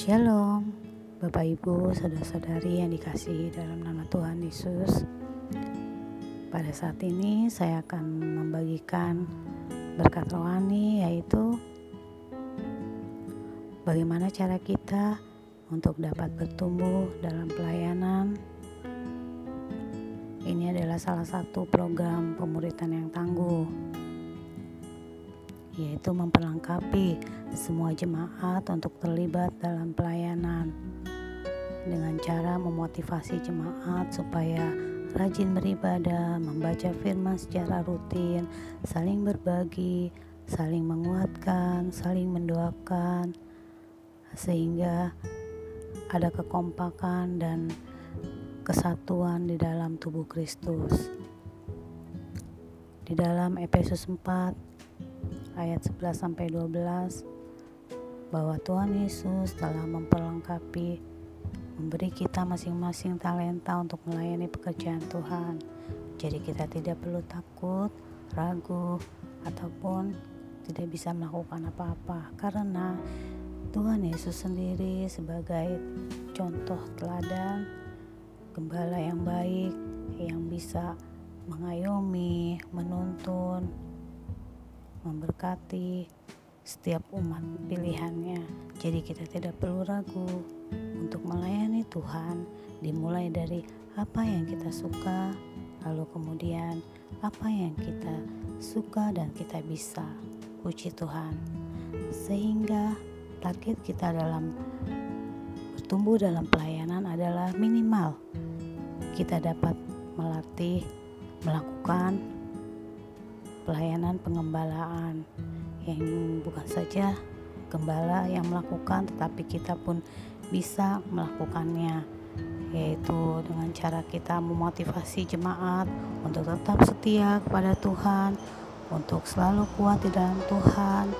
Shalom, Bapak Ibu, saudara-saudari yang dikasihi dalam nama Tuhan Yesus. Pada saat ini saya akan membagikan berkat rohani yaitu bagaimana cara kita untuk dapat bertumbuh dalam pelayanan. Ini adalah salah satu program pemuritan yang tangguh yaitu memperlengkapi semua jemaat untuk terlibat dalam pelayanan dengan cara memotivasi jemaat supaya rajin beribadah, membaca firman secara rutin, saling berbagi, saling menguatkan, saling mendoakan, sehingga ada kekompakan dan kesatuan di dalam tubuh Kristus. Di dalam Efesus 4 ayat 11 sampai 12 bahwa Tuhan Yesus telah memperlengkapi memberi kita masing-masing talenta untuk melayani pekerjaan Tuhan. Jadi kita tidak perlu takut, ragu, ataupun tidak bisa melakukan apa-apa karena Tuhan Yesus sendiri sebagai contoh teladan gembala yang baik yang bisa mengayomi, menuntun, memberkati setiap umat pilihannya. Jadi kita tidak perlu ragu untuk melayani Tuhan dimulai dari apa yang kita suka, lalu kemudian apa yang kita suka dan kita bisa. Puji Tuhan. Sehingga target kita dalam bertumbuh dalam pelayanan adalah minimal kita dapat melatih melakukan pelayanan pengembalaan. Yang bukan saja gembala yang melakukan tetapi kita pun bisa melakukannya. Yaitu dengan cara kita memotivasi jemaat untuk tetap setia kepada Tuhan untuk selalu kuat di dalam Tuhan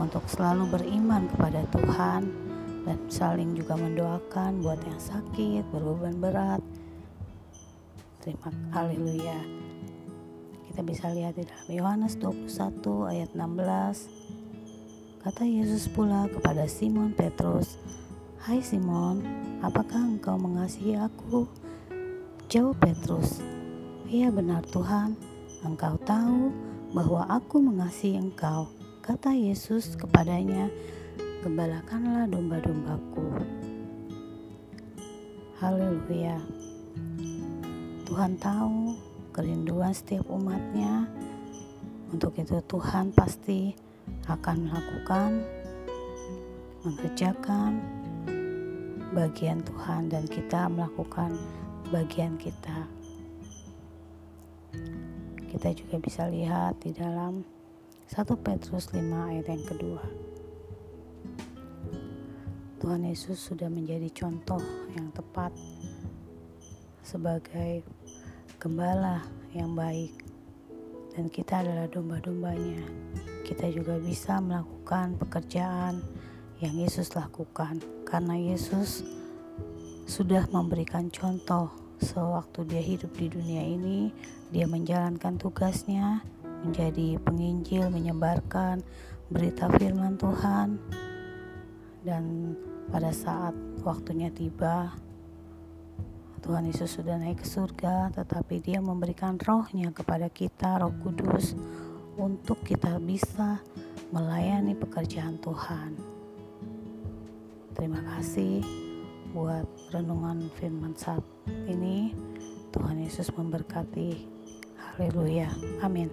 untuk selalu beriman kepada Tuhan dan saling juga mendoakan buat yang sakit berbeban berat. Terima haleluya kita bisa lihat di dalam Yohanes 21 ayat 16. Kata Yesus pula kepada Simon Petrus, "Hai Simon, apakah engkau mengasihi aku?" Jawab Petrus, "Iya benar Tuhan, engkau tahu bahwa aku mengasihi engkau." Kata Yesus kepadanya, "Gembalakanlah domba-dombaku." Haleluya. Tuhan tahu kerinduan setiap umatnya. Untuk itu Tuhan pasti akan melakukan, mengerjakan bagian Tuhan dan kita melakukan bagian kita. Kita juga bisa lihat di dalam 1 Petrus 5 ayat yang kedua. Tuhan Yesus sudah menjadi contoh yang tepat sebagai gembala yang baik. Dan kita adalah domba-dombanya. Kita juga bisa melakukan pekerjaan yang Yesus lakukan. Karena Yesus sudah memberikan contoh sewaktu dia hidup di dunia ini dia menjalankan tugasnya menjadi penginjil menyebarkan berita firman Tuhan. Dan pada saat waktunya tiba Tuhan Yesus sudah naik ke surga, tetapi Dia memberikan rohnya kepada kita, roh kudus, untuk kita bisa melayani pekerjaan Tuhan. Terima kasih buat renungan firman saat ini. Tuhan Yesus memberkati. Haleluya. Amin.